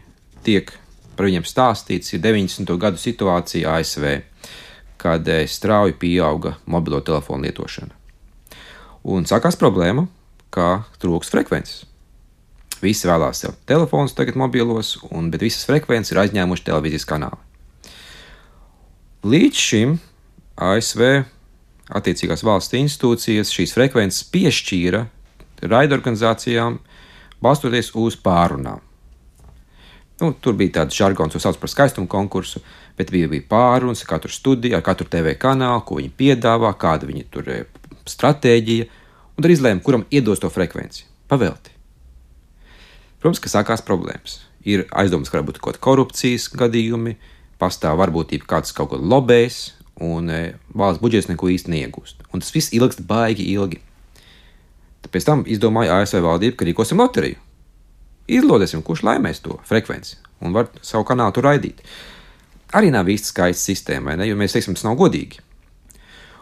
tiek par viņiem stāstīts, ir 90. gadu situācija ASV, kad eh, strauji pieauga mobilo telefonu lietošana. Un sākās problēma, kā trūks frekvences. Visi vēlās sev telefonus, tagad mobilos, un, bet visas frekvences ir aizņēmuši televīzijas kanāli. Līdz šim ASV attiecīgās valsts institūcijas šīs frekvences piešķīra raidorganizācijām, balstoties uz pārunām. Nu, tur bija tāds žargons, ko sauc par skaistumu konkursu, bet bija, bija pārunas ar katru studiju, ar katru TV kanālu, ko viņi piedāvā, kāda viņa tur ir stratēģija, un tad izlēma, kuram iedos to frekvenci. Pavelti. Protams, ka sākās problēmas. Ir aizdomas, ka var būt kaut kāda korupcijas gadījumi, pastāv varbūtība, kāds kaut ko lobēs, un e, valsts budžets neko īsti neiegūst. Un tas viss ilgst baigi ilgi. Tāpēc tam izdomāja ASV valdība, ka rīkosim loteriju. Izlodēsim, kurš laimēs to frekvenci un var savu kanālu tur raidīt. Arī nav īsti skaista sistēma, ne? Jo mēs teiksim, tas nav godīgi.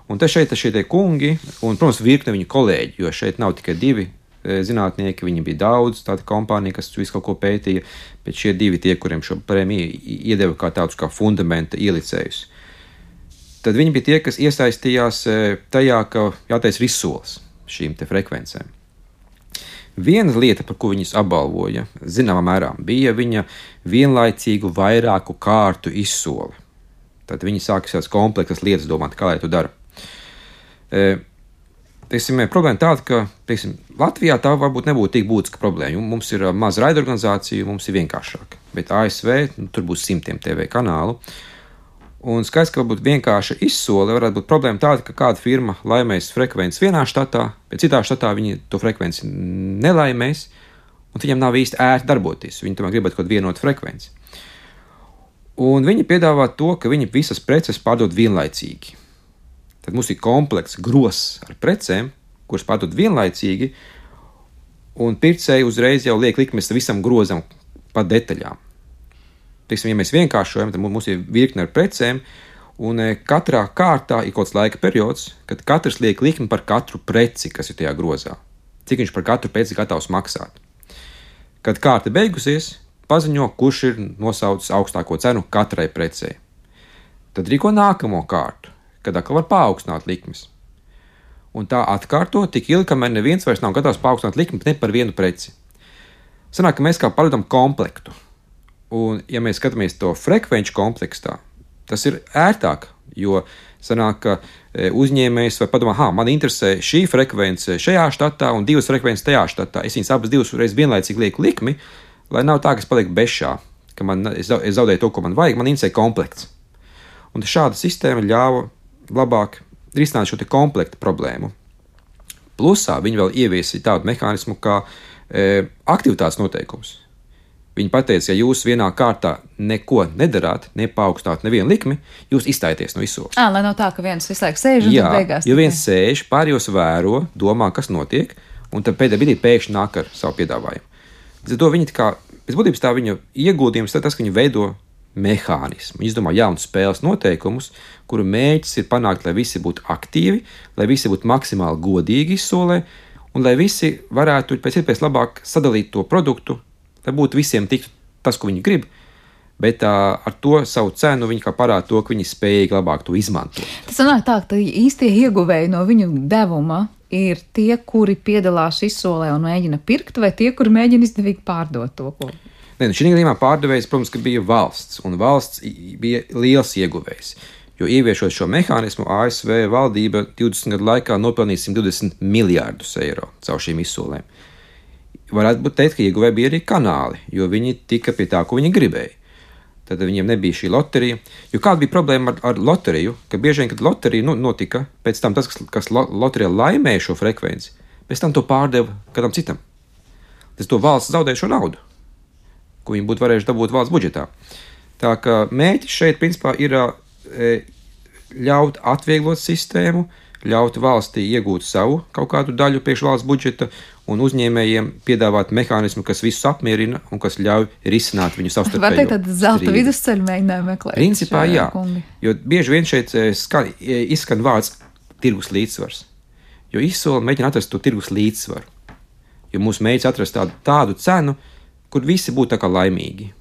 Un te šeit ir šie kungi, un, protams, virkne viņu kolēģi, jo šeit nav tikai divi zinātnieki, viņi bija daudz, tāda kompānija, kas visu kaut ko pētīja, bet šie divi tie, kuriem šo prēmiju iedeva kā tādus kā fundamenta ielicējus. Tad viņi bija tie, kas iesaistījās e, tajā, ka jātaisa visos šīm te frekvencēm. Viena lieta, par ko viņus apbalvoja, zināmā mērā, bija viņa vienlaicīgu vairāku kārtu izsole. Tad viņi sāka šādas kompleksas lietas domāt, kā lai to dara. E, teiksim, problēma tāda, ka teiksim, Latvijā tā varbūt nebūtu tik būtiska problēma. Mums ir maza raidorganizācija, mums ir vienkāršāk. Bet ASV nu, tur būs simtiem TV kanālu. Un skaidrs, ka varbūt vienkārši izsole varētu būt problēma tāda, ka kāda firma laimēs frekvenci vienā štatā, bet citā štatā viņi to frekvenci nelaimēs, un viņam nav īsti ērti darboties. Viņi tomēr gribētu kaut kādu vienotu frekvenci. Un viņi piedāvā to, ka viņi visas preces pārdod vienlaicīgi. Tad mums ir komplekss grozs ar precēm, kuras pārdod vienlaicīgi, un pircēji uzreiz jau liek likmes visam grozam pa detaļām. Teiksim, ja mēs vienkāršojam, tad mums ir virkne ar precēm, un e, katrā kārtā ir kaut kāds laika periods, kad katrs liek likmi par katru preci, kas ir tajā grozā. Cik viņš par katru preci gatavs maksāt. Kad kārta beigusies, paziņo, kurš ir nosaucis augstāko cenu katrai precei. Tad rīko nākamo kārtu kad atkal var paaugstināt likmes. Un tā atkārto tik ilgi, kamēr neviens vairs nav gatavs paaugstināt likmi ne par vienu preci. Sanāk, ka mēs kā pārdodam komplektu. Un, ja mēs skatāmies to frekvenču kompleksā, tas ir ērtāk, jo sanāk, ka e, uzņēmējs vai padomā, ah, man interesē šī frekvence šajā štatā un divas frekvences tajā štatā. Es viņas abas divas reizes vienlaicīgi lieku likmi, lai nav tā, ka es palieku bešā, ka man, es zaudēju to, ko man vajag, man interesē komplekts. Un šāda sistēma ļāva labāk risināt šo komplektu problēmu. Plusā viņi vēl ieviesīja tādu mehānismu kā e, aktivitātes noteikums. Viņi teica, ja jūs vienā kārtā neko nedarāt, nepaukstināt nevienu likmi, jūs izstājaties no izsoles. Ah, lai nav tā, ka viens visu laiku sēž un Jā, beigās. Jo viens sēž, pārējos vēro, domā, kas notiek, un tad pēdējā brīdī pēkšņi nāk ar savu piedāvājumu. Līdz ar to viņi tā kā, pēc būtības tā viņa ieguldījums, tas, ka viņi veido mehānismu, izdomā jaunus spēles noteikumus, kuru mērķis ir panākt, lai visi būtu aktīvi, lai visi būtu maksimāli godīgi izsolē, un lai visi varētu pēc iespējas labāk sadalīt to produktu, lai būtu visiem tiktu tas, ko viņi grib. Bet uh, ar to savu cenu viņi parāda to, ka viņi spējīgi labāk to izmantot. Tas sanāk tā, ka īstie ieguvēji no viņu devuma ir tie, kuri piedalās izsolē un mēģina pirkt, vai tie, kuri mēģina izdevīgi pārdot to, ko Nē, nu šī gadījumā pārdevējs, protams, bija valsts, un valsts bija liels ieguvējs. Jo ieviešot šo mehānismu, ASV valdība 20 gadu laikā nopelnīja 120 miljārdus eiro caur šīm izsolēm. Varētu būt teikt, ka ieguvēji bija arī kanāli, jo viņi tika pie tā, ko viņi gribēja. Tad viņiem nebija šī loterija. Jo kāda bija problēma ar, ar loteriju? Ka bieži vien, kad loterija nu, notika, pēc tam tas, kas, kas loterijā laimēja šo frekvenci, pēc tam to pārdeva kādam citam. Tas to valsts zaudēja šo naudu ko viņi būtu varējuši dabūt valsts budžetā. Tā kā mērķis šeit principā ir ļaut atvieglot sistēmu, ļaut valstī iegūt savu kaut kādu daļu priekš valsts budžeta un uzņēmējiem piedāvāt mehānismu, kas visus apmierina un kas ļauj risināt viņu savstarpēju. Vai tā tad zelta vidusceļu mēģināja meklēt? Principā jā, kungi. jo bieži vien šeit skan, izskan vārds tirgus līdzsvars, jo izsola mēģina atrast to tirgus līdzsvaru. Jo mūsu mērķis atrast tādu, tādu cenu, kur visi būtu laimīgi.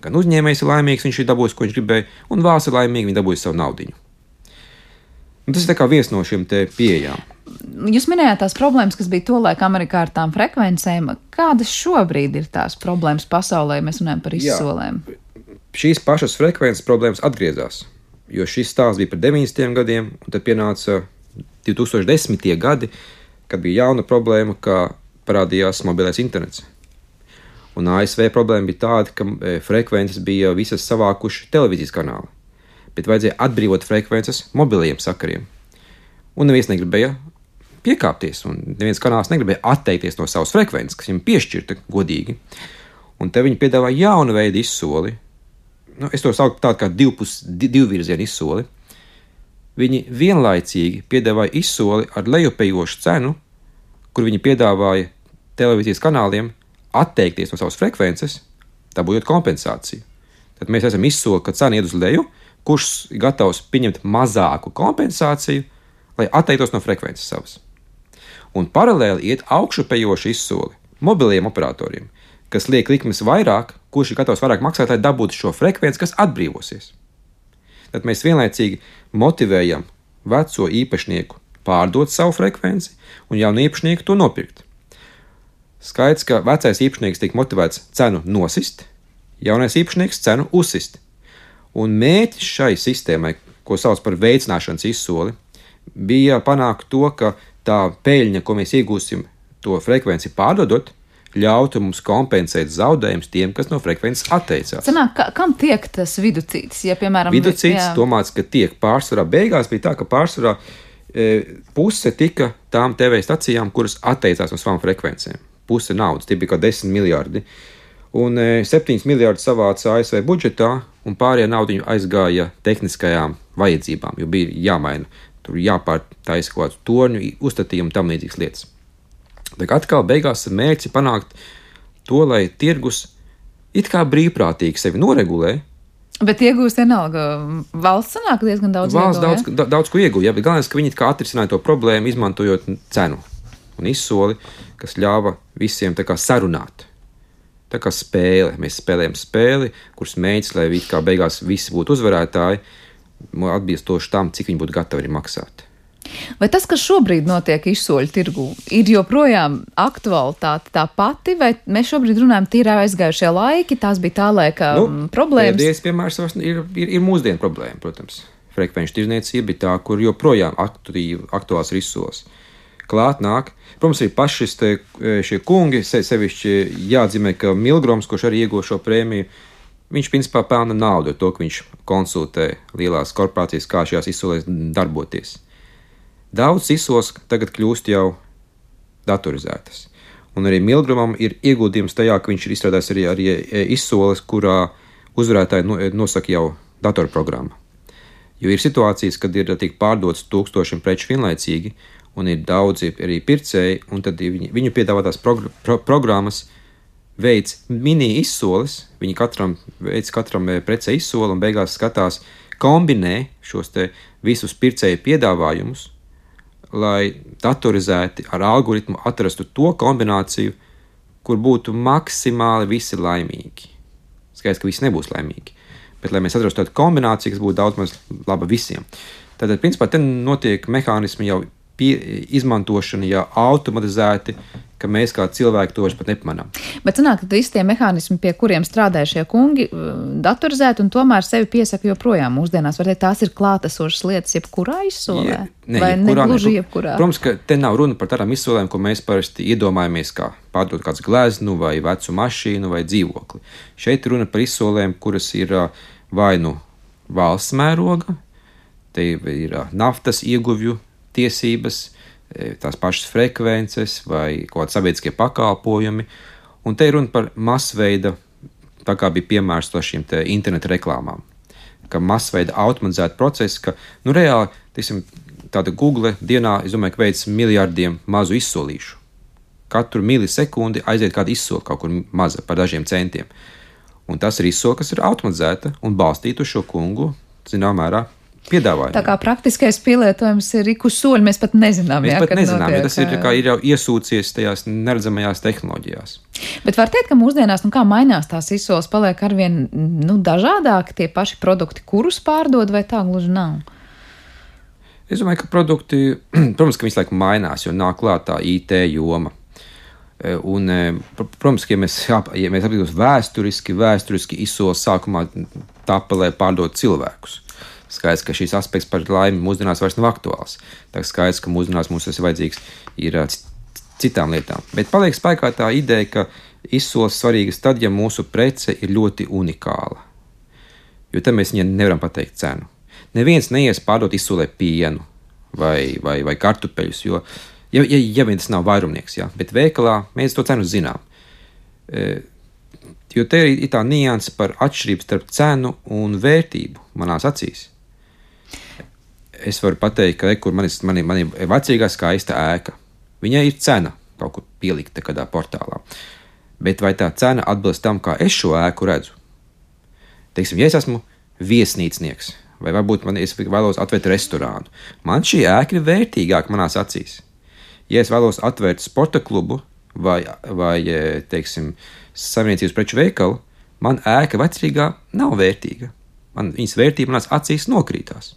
Gan uzņēmējs ir laimīgs, viņš ir dabūjis, ko viņš gribēja, un valsts ir laimīga, viņa dabūja savu naudu. Tas ir viens no šiem pieejām. Jūs minējāt tās problēmas, kas bija tolaik Amerikā ar tām frekvencēm. Kādas šobrīd ir tās problēmas pasaulē, ja mēs runājam par izsolēm? Jā, šīs pašas frekvences problēmas atgriezās, jo šis stāsts bija par 90. gadiem, un tad pienāca 2010. gadi, kad bija jauna problēma, kā parādījās mobilais internets. Un ASV problēma bija tāda, ka e, frekvences bija visas savākuši televīzijas kanāli, bet vajadzēja atbrīvot frekvences mobiliem sakariem. Un neviens negribēja piekāpties, un neviens kanāls negribēja atteikties no savas frekvences, kas viņam piešķirta godīgi. Un te viņi piedāvā jaunu veidu izsoli. Nu, es to saucu par tādu kā divpus, divu virzienu izsoli. Viņi vienlaicīgi piedāvāja izsoli ar lejupējošu cenu, kur viņi piedāvāja televīzijas kanāliem atteikties no savas frekvences, dabūjot kompensāciju. Tad mēs esam izsoli, ka cena iet uz leju, kurš ir gatavs pieņemt mazāku kompensāciju, lai atteiktos no frekvences savas. Un paralēli iet augšupejoša izsoli mobiliem operatoriem, kas liek likmes vairāk, kurš ir gatavs vairāk maksāt, lai dabūtu šo frekvenci, kas atbrīvosies. Tad mēs vienlaicīgi motivējam veco īpašnieku pārdot savu frekvenci un jaunu īpašnieku to nopirkt. Skaidrs, ka vecais īpašnieks tiek motivēts cenu nosist, jaunais īpašnieks cenu uzsist. Un mērķis šai sistēmai, ko sauc par veicināšanas izsoli, bija panākt to, ka tā peļņa, ko mēs iegūsim to frekvenci pārdodot, ļautu mums kompensēt zaudējumus tiem, kas no frekvences atteicās. Sanāk, ka, kam tiek tas viducītis? Ja, piemēram, Viducītis domāts, ka tiek pārsvarā. Beigās bija tā, ka pārsvarā e, puse tika tām TV stacijām, kuras atteicās no savām frekvencēm. Puse naudas, tie bija kā 10 miljardi. Un e, 7 miljardi savāca ASV budžetā, un pārējā nauda aizgāja tehniskajām vajadzībām, jo bija jāmaina, tur jāpārtaisa kaut kādu torņu, uzstatījumu un tam līdzīgas lietas. Bet atkal beigās ir mērķis panākt to, lai tirgus it kā brīvprātīgi sevi noregulē. Bet iegūst vienalga. Valsts sanāk diezgan daudz. Valsts ieguva, daudz, da, daudz ko iegūja, bet galvenais, ka viņi kā atrisināja to problēmu, izmantojot cenu un izsoli, kas ļāva visiem kā sarunāt. Tā kā spēle. Mēs spēlējam spēli, kuras mēģinās, lai it kā beigās visi būtu uzvarētāji, atbilstoši tam, cik viņi būtu gatavi maksāt. Vai tas, kas šobrīd notiek izsoļu tirgu, ir joprojām aktualitāte tā pati, vai mēs šobrīd runājam tīri aizgājušie laiki, tās bija tā laika nu, mm, problēmas? Pēdējais piemērs ir, ir, ir mūsdienu problēma, protams. Frekvenču tirzniecība ir tā, kur joprojām aktīvi, aktuāls ir izsoles. Klāt nāk, protams, arī paši te, e, šie kungi, se, sevišķi jāatzīmē, ka Milgrams, kurš arī ieguva šo prēmiju, viņš principā pelna naudu ar to, ka viņš konsultē lielās korporācijas, kā šajās izsolēs darboties. Daudz izsoles tagad kļūst jau datorizētas. Un arī Milgramam ir ieguldījums tajā, ka viņš ir izstrādājis arī, arī e, izsoles, kurā uzvarētāji e, nosaka jau datorprogramma. Jo ir situācijas, kad ir tik pārdotas tūkstošiem preču vienlaicīgi, un ir daudzi arī pircēji, un tad viņi, viņu piedāvātās progr pro programmas veids mini izsoles, viņi katram veids katram e, precei izsoli un beigās skatās, kombinē šos visus pircēju piedāvājumus lai datorizēti ar algoritmu atrastu to kombināciju, kur būtu maksimāli visi laimīgi. Skaidrs, ka visi nebūs laimīgi, bet lai mēs atrastu tādu kombināciju, kas būtu daudz maz laba visiem. Tātad, principā, te notiek mehānismi jau pie, izmantošana, ja automatizēti, ka mēs kā cilvēki to pat nepamanām. Bet sanāk, ka visi tie mehānismi, pie kuriem strādāja šie kungi, datorizēti un tomēr sevi piesaka joprojām mūsdienās. Var teikt, tās ir klātesošas lietas jebkurā izsolē? Ja, ne, vai jebkurā, ne gluži jebkurā? Protams, ka te nav runa par tādām izsolēm, ko mēs parasti iedomājamies, kā pārdot kāds gleznu vai vecu mašīnu vai dzīvokli. Šeit runa par izsolēm, kuras ir vai nu valsts mēroga, te ir naftas ieguvju tiesības, E, tās pašas frekvences vai kaut kādi sabiedriskie pakalpojumi. Un te ir runa par masveida, tā kā bija piemērs to šīm interneta reklāmām. Ka masveida automatizēta procesa, ka nu, reāli tiesim, tāda Google dienā, es domāju, ka veids miljardiem mazu izsolīšu. Katru milisekundi aiziet kāda izsole kaut kur maza par dažiem centiem. Un tas ir izsole, kas ir automatizēta un balstīta uz šo kungu, zināmā mērā, piedāvājumu. Tā kā praktiskais pielietojums ir ik uz soļa, mēs pat nezinām. Mēs jā, pat nezinām, notiek, ja tas ir, kā, ir jau iesūcies tajās neredzamajās tehnoloģijās. Bet var teikt, ka mūsdienās, nu kā mainās tās izsoles, paliek arvien nu, dažādāk tie paši produkti, kurus pārdod, vai tā gluži nav? Es domāju, ka produkti, <clears throat> protams, ka visu laiku mainās, jo nāk klāt tā IT joma. E, un, e, protams, ka ja mēs, ja mēs apskatāmies vēsturiski, vēsturiski izsoles sākumā tapa, lai pārdotu cilvēkus. Skaidrs, ka šīs aspekts par laimi mūsdienās vairs nav aktuāls. Tā skaidrs, ka mūsdienās mums tas ir vajadzīgs ir citām lietām. Bet paliek spēkā tā ideja, ka izsoles svarīgas tad, ja mūsu prece ir ļoti unikāla. Jo tad mēs viņai nevaram pateikt cenu. Neviens neies pārdot izsolē pienu vai, vai, vai kartupeļus, jo, ja, ja, ja vien tas nav vairumnieks, ja, bet veikalā mēs to cenu zinām. E, jo te ir tā nianse par atšķirību starp cenu un vērtību manās acīs es varu pateikt, ka kur man ir mani vecākā skaista ēka. Viņai ir cena kaut kur pielikta kādā portālā. Bet vai tā cena atbilst tam, kā es šo ēku redzu? Teiksim, ja es esmu viesnīcnieks, vai varbūt man es vēlos atvērt restorānu, man šī ēka ir vērtīgāka manās acīs. Ja es vēlos atvērt sporta klubu vai, vai teiksim, saimniecības preču veikalu, man ēka vecrīgā nav vērtīga. Man viņas vērtība manās acīs nokrītās.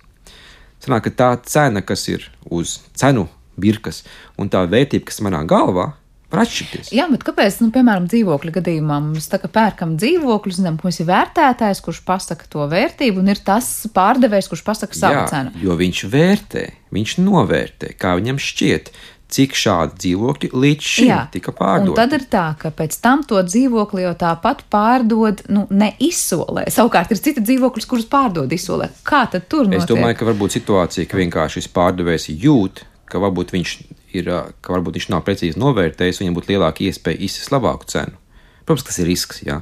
Sanāk, ka tā cena, kas ir uz cenu birkas, un tā vērtība, kas manā galvā, var atšķirties. Jā, bet kāpēc, nu, piemēram, dzīvokļa gadījumā mums tā kā pērkam dzīvokli, zinām, ka mums ir vērtētājs, kurš pasaka to vērtību, un ir tas pārdevējs, kurš pasaka savu Jā, cenu. Jo viņš vērtē, viņš novērtē, kā viņam šķiet. Cik šādi dzīvokļi līdz šim Jā. tika pārdoti. Un tad ir tā, ka pēc tam to dzīvokli jau tāpat pārdod nu, ne izsolē. Savukārt ir citi dzīvokļi, kurus pārdod izsolē. Kā tad tur notiek? Es domāju, ka varbūt situācija, ka vienkārši šis pārdevējs jūt, ka varbūt viņš, ir, ka varbūt viņš nav precīzi novērtējis, viņam būtu lielāka iespēja izsist labāku cenu. Protams, tas ir risks. Jā.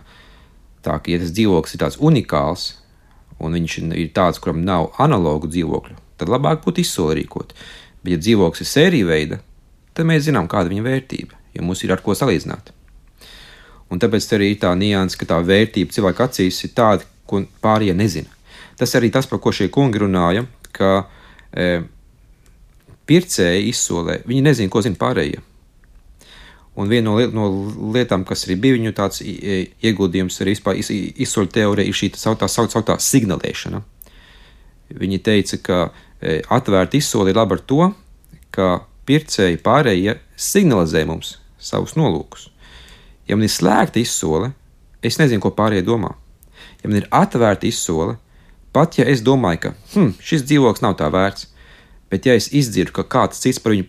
Tā ka, ja tas dzīvoklis ir tāds unikāls, un viņš ir tāds, kuram nav analogu dzīvokļu, tad labāk būtu izsolrīkot. Bet, ja dzīvoklis ir sērija veida, tad mēs zinām, kāda ir viņa vērtība, jo mums ir ar ko salīdzināt. Un tāpēc arī ir tā nianses, ka tā vērtība cilvēka acīs ir tāda, ko pārējie nezina. Tas arī tas, par ko šie kungi runāja, ka e, pircēji izsolē, viņi nezina, ko zina pārējie. Un viena no, no lietām, kas arī bija viņu tāds ieguldījums, arī iz, izsoļu teorija, ir šī tā sauktā, sauktā signalēšana. Viņi teica, ka e, atvērta izsole ir laba ar to, ka pircēji pārējie signalizē mums savus nolūkus. Ja man ir slēgta izsole, es nezinu, ko pārējie domā. Ja man ir atvērta izsole, pat ja es domāju, ka hm, šis dzīvoklis nav tā vērts, bet ja es izdzirdu, ka kāds cits par viņu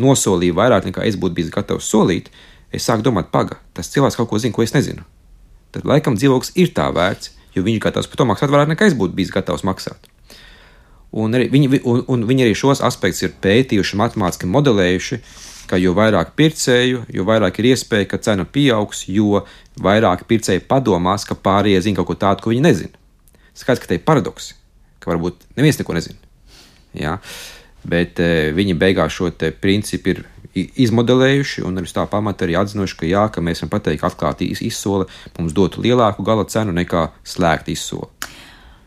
nosolīja vairāk nekā es būtu bijis gatavs solīt, es sāku domāt, paga, tas cilvēks kaut ko zina, ko es nezinu. Tad laikam dzīvoklis ir tā vērts, jo viņš gatavs par to maksāt vairāk nekā es būtu bijis gatavs maksāt. Un, arī, viņi, un, un viņi arī šos aspektus ir pētījuši, matemātiski modelējuši, ka jo vairāk pircēju, jo vairāk ir iespēja, ka cena pieaugs, jo vairāk pircēji padomās, ka pārējie zina kaut ko tādu, ko viņi nezina. Skaidrs, ka te ir paradoks, ka varbūt neviens neko nezina. Ja? Bet e, viņi beigās šo principu ir izmodelējuši un uz tā pamata arī atzinuši, ka jā, ka mēs varam pateikt, ka atklāta izsole mums dotu lielāku gala cenu nekā slēgta izsole.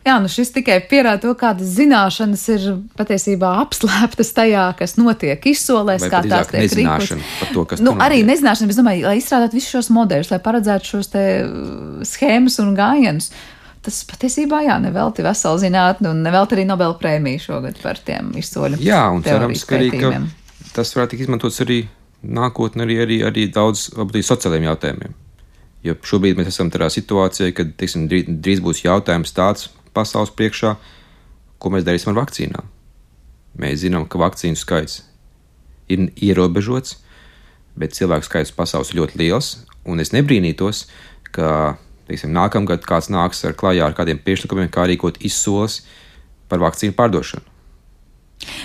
Jā, nu šis tikai pierāda to, kādas zināšanas ir patiesībā apslēptas tajā, kas notiek izsolēs, kā tās tiek rīkotas. Nu, arī nezināšana, bet es domāju, lai izstrādātu visus šos modeļus, lai paredzētu šos te uh, schēmas un gājienus. Tas patiesībā, jā, nevelti vesela zinātne un nevelti arī Nobel prēmiju šogad par tiem izsoļu. Jā, un cerams, ka arī ka tas varētu tikt izmantots arī nākotnē, arī, arī, arī daudz varbūt, sociālajiem jautājumiem. Jo šobrīd mēs esam tādā situācijā, kad teiksim, drīz, drīz būs jautājums tāds, pasaules priekšā, ko mēs darīsim ar vakcīnām. Mēs zinām, ka vakcīnu skaits ir ierobežots, bet cilvēku skaits pasaules ļoti liels, un es nebrīnītos, ka teiksim, nākamgad kāds nāks ar klajā ar kādiem priekšlikumiem, kā rīkot izsoles par vakcīnu pārdošanu.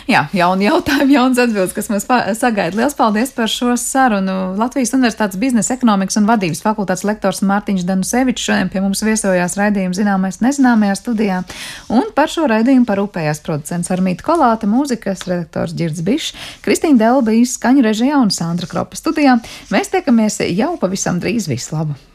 Jā, jauni jautājumi, jauns atbildes, kas mums sagaida. Lielas paldies par šo sarunu. Latvijas Universitātes biznesa ekonomikas un vadības fakultātes lektors Mārtiņš Danusevičs šodien pie mums viesojās raidījuma zināmais nezināmajā studijā. Un par šo raidījumu parūpējās producents Armīta Kolāte, mūzikas redaktors Girds Bišs, Kristīna Delbīs, skaņu režijā un Sandra Kropa studijā. Mēs tiekamies jau pavisam drīz. Vislabāk!